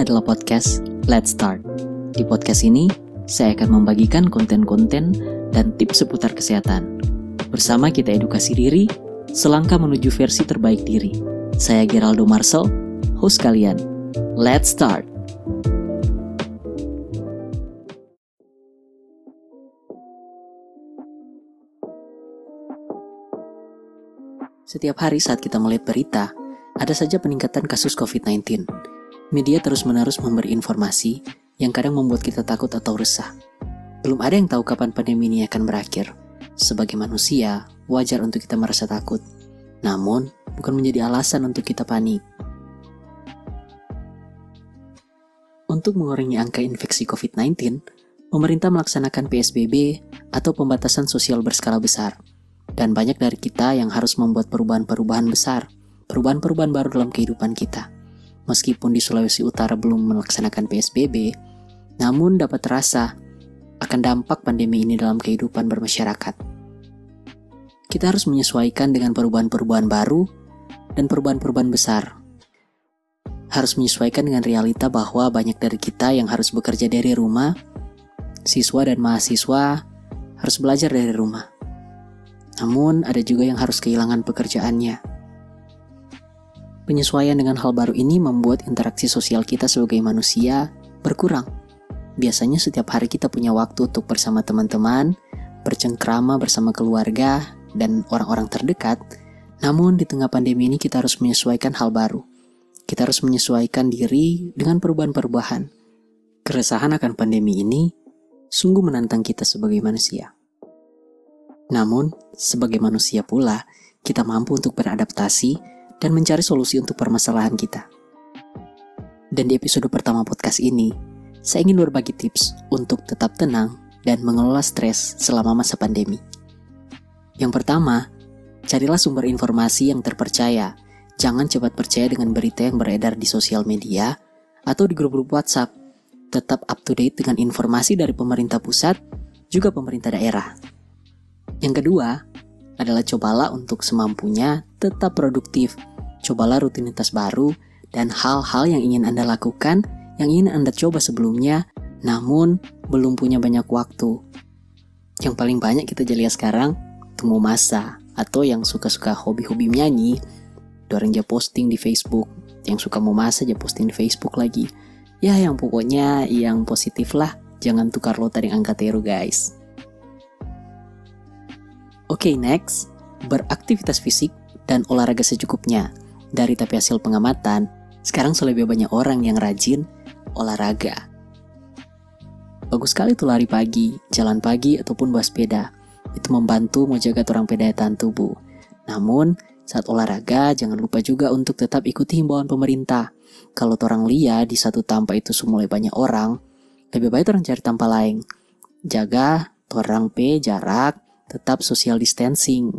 Adalah podcast Let's Start. Di podcast ini, saya akan membagikan konten-konten dan tips seputar kesehatan. Bersama kita edukasi diri, selangkah menuju versi terbaik diri. Saya Geraldo Marcel, host kalian. Let's Start! Setiap hari saat kita melihat berita, ada saja peningkatan kasus COVID-19. Media terus-menerus memberi informasi yang kadang membuat kita takut atau resah. Belum ada yang tahu kapan pandemi ini akan berakhir. Sebagai manusia, wajar untuk kita merasa takut. Namun, bukan menjadi alasan untuk kita panik. Untuk mengurangi angka infeksi COVID-19, pemerintah melaksanakan PSBB atau pembatasan sosial berskala besar. Dan banyak dari kita yang harus membuat perubahan-perubahan besar – perubahan-perubahan baru dalam kehidupan kita. Meskipun di Sulawesi Utara belum melaksanakan PSBB, namun dapat terasa akan dampak pandemi ini dalam kehidupan bermasyarakat. Kita harus menyesuaikan dengan perubahan-perubahan baru dan perubahan-perubahan besar. Harus menyesuaikan dengan realita bahwa banyak dari kita yang harus bekerja dari rumah, siswa dan mahasiswa harus belajar dari rumah. Namun, ada juga yang harus kehilangan pekerjaannya Penyesuaian dengan hal baru ini membuat interaksi sosial kita sebagai manusia berkurang. Biasanya setiap hari kita punya waktu untuk bersama teman-teman, bercengkrama bersama keluarga, dan orang-orang terdekat. Namun di tengah pandemi ini kita harus menyesuaikan hal baru. Kita harus menyesuaikan diri dengan perubahan-perubahan. Keresahan akan pandemi ini sungguh menantang kita sebagai manusia. Namun, sebagai manusia pula, kita mampu untuk beradaptasi dan mencari solusi untuk permasalahan kita. Dan di episode pertama podcast ini, saya ingin berbagi tips untuk tetap tenang dan mengelola stres selama masa pandemi. Yang pertama, carilah sumber informasi yang terpercaya. Jangan cepat percaya dengan berita yang beredar di sosial media atau di grup-grup WhatsApp. Tetap up to date dengan informasi dari pemerintah pusat, juga pemerintah daerah. Yang kedua, adalah cobalah untuk semampunya tetap produktif cobalah rutinitas baru dan hal-hal yang ingin Anda lakukan, yang ingin Anda coba sebelumnya, namun belum punya banyak waktu. Yang paling banyak kita jadi sekarang, temu masa, atau yang suka-suka hobi-hobi menyanyi, orang aja posting di Facebook, yang suka mau masa aja posting di Facebook lagi. Ya yang pokoknya yang positif lah, jangan tukar lo tadi angka teru guys. Oke okay, next, beraktivitas fisik dan olahraga secukupnya. Dari tapi hasil pengamatan, sekarang lebih banyak orang yang rajin olahraga. Bagus sekali tuh lari pagi, jalan pagi, ataupun bawa sepeda. Itu membantu menjaga orang daya tahan tubuh. Namun, saat olahraga, jangan lupa juga untuk tetap ikuti himbauan pemerintah. Kalau orang lihat di satu tampak itu semulai banyak orang, lebih baik orang cari tampak lain. Jaga orang P jarak, tetap social distancing.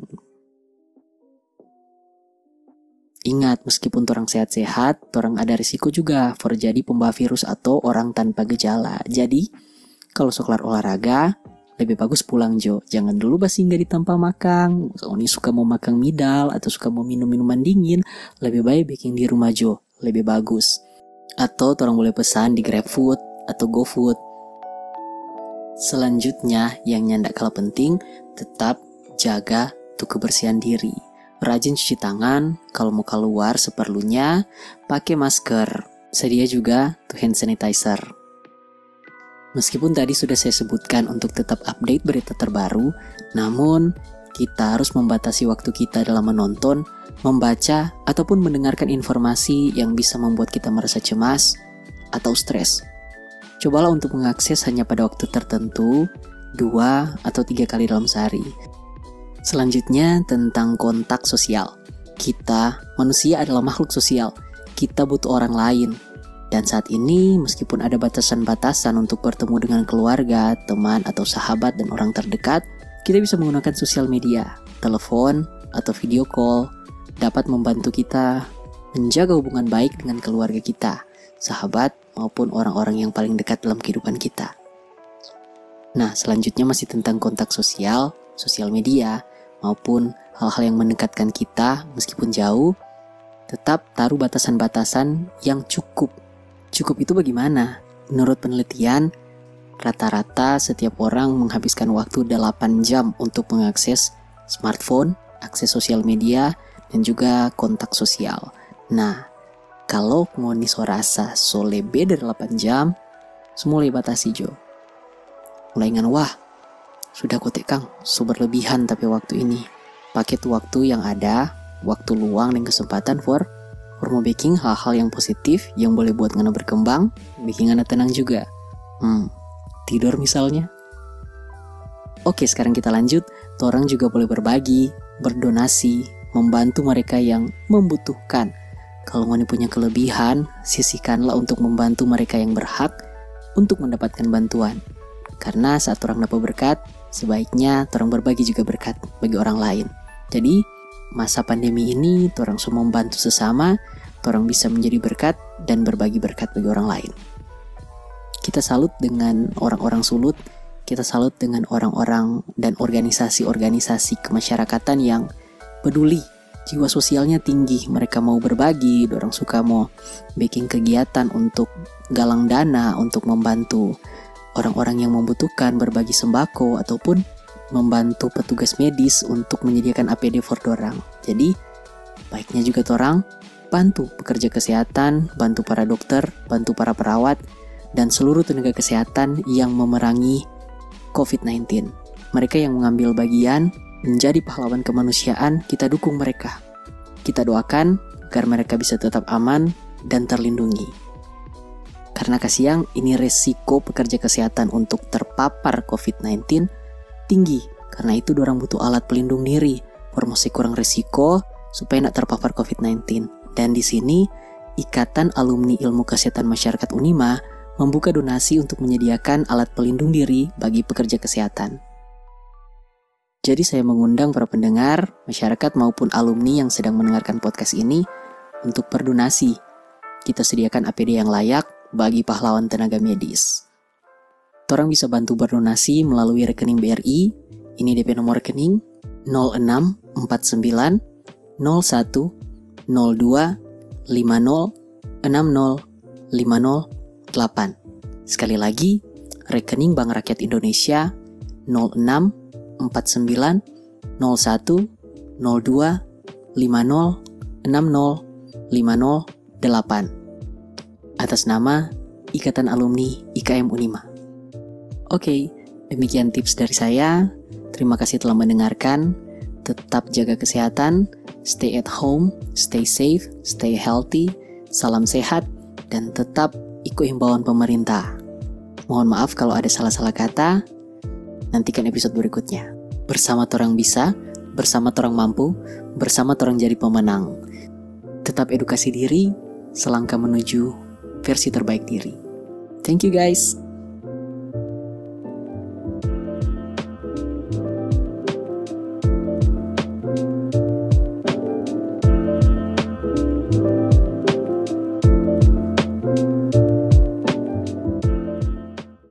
Ingat, meskipun orang sehat-sehat, orang ada risiko juga for jadi pembawa virus atau orang tanpa gejala. Jadi, kalau sekelar olahraga, lebih bagus pulang Jo. Jangan dulu nggak di tempat makan. Kalau ini suka mau makan midal atau suka mau minum minuman dingin, lebih baik bikin di rumah Jo. Lebih bagus. Atau orang boleh pesan di GrabFood atau GoFood. Selanjutnya, yang nyandak kalah penting, tetap jaga tuh kebersihan diri. Rajin cuci tangan, kalau mau keluar seperlunya, pakai masker. Sedia juga tuh hand sanitizer. Meskipun tadi sudah saya sebutkan untuk tetap update berita terbaru, namun kita harus membatasi waktu kita dalam menonton, membaca, ataupun mendengarkan informasi yang bisa membuat kita merasa cemas atau stres. Cobalah untuk mengakses hanya pada waktu tertentu, dua atau tiga kali dalam sehari. Selanjutnya tentang kontak sosial. Kita, manusia adalah makhluk sosial. Kita butuh orang lain. Dan saat ini, meskipun ada batasan-batasan untuk bertemu dengan keluarga, teman, atau sahabat dan orang terdekat, kita bisa menggunakan sosial media, telepon, atau video call, dapat membantu kita menjaga hubungan baik dengan keluarga kita, sahabat, maupun orang-orang yang paling dekat dalam kehidupan kita. Nah, selanjutnya masih tentang kontak sosial, sosial media maupun hal-hal yang mendekatkan kita meskipun jauh, tetap taruh batasan-batasan yang cukup Cukup itu bagaimana? Menurut penelitian, rata-rata setiap orang menghabiskan waktu 8 jam untuk mengakses smartphone, akses sosial media, dan juga kontak sosial. Nah, kalau ngoni sorasa so lebih dari 8 jam, semua batasi jo. Mulai ngan wah, sudah kotek kang, so berlebihan tapi waktu ini. Paket waktu yang ada, waktu luang dan kesempatan for For baking hal-hal yang positif yang boleh buat Ngana berkembang, bikin Ngana tenang juga. Hmm, tidur misalnya. Oke, sekarang kita lanjut. Orang juga boleh berbagi, berdonasi, membantu mereka yang membutuhkan. Kalau Ngani punya kelebihan, sisihkanlah untuk membantu mereka yang berhak untuk mendapatkan bantuan. Karena saat orang dapat berkat, sebaiknya orang berbagi juga berkat bagi orang lain. Jadi, masa pandemi ini orang semua membantu sesama, orang bisa menjadi berkat dan berbagi berkat bagi orang lain. Kita salut dengan orang-orang sulut, kita salut dengan orang-orang dan organisasi-organisasi kemasyarakatan yang peduli, jiwa sosialnya tinggi, mereka mau berbagi, orang suka mau bikin kegiatan untuk galang dana, untuk membantu orang-orang yang membutuhkan berbagi sembako ataupun membantu petugas medis untuk menyediakan APD for dorang. Jadi, baiknya juga orang bantu pekerja kesehatan, bantu para dokter, bantu para perawat, dan seluruh tenaga kesehatan yang memerangi COVID-19. Mereka yang mengambil bagian menjadi pahlawan kemanusiaan, kita dukung mereka. Kita doakan agar mereka bisa tetap aman dan terlindungi. Karena kasihan ini resiko pekerja kesehatan untuk terpapar COVID-19 tinggi. Karena itu orang butuh alat pelindung diri, promosi kurang resiko supaya tidak terpapar COVID-19. Dan di sini, Ikatan Alumni Ilmu Kesehatan Masyarakat Unima membuka donasi untuk menyediakan alat pelindung diri bagi pekerja kesehatan. Jadi saya mengundang para pendengar, masyarakat maupun alumni yang sedang mendengarkan podcast ini untuk berdonasi. Kita sediakan APD yang layak bagi pahlawan tenaga medis. Orang bisa bantu berdonasi melalui rekening BRI. Ini DP nomor rekening 0649 01 02 50 60 50 8. Sekali lagi, rekening Bank Rakyat Indonesia 06 49 01 02 50 60 50 8 atas nama Ikatan Alumni IKM Unima. Oke, demikian tips dari saya. Terima kasih telah mendengarkan. Tetap jaga kesehatan, stay at home, stay safe, stay healthy, salam sehat, dan tetap ikut himbauan pemerintah. Mohon maaf kalau ada salah-salah kata. Nantikan episode berikutnya. Bersama Torang Bisa, bersama Torang Mampu, bersama Torang Jadi Pemenang. Tetap edukasi diri, selangkah menuju versi terbaik diri. Thank you guys.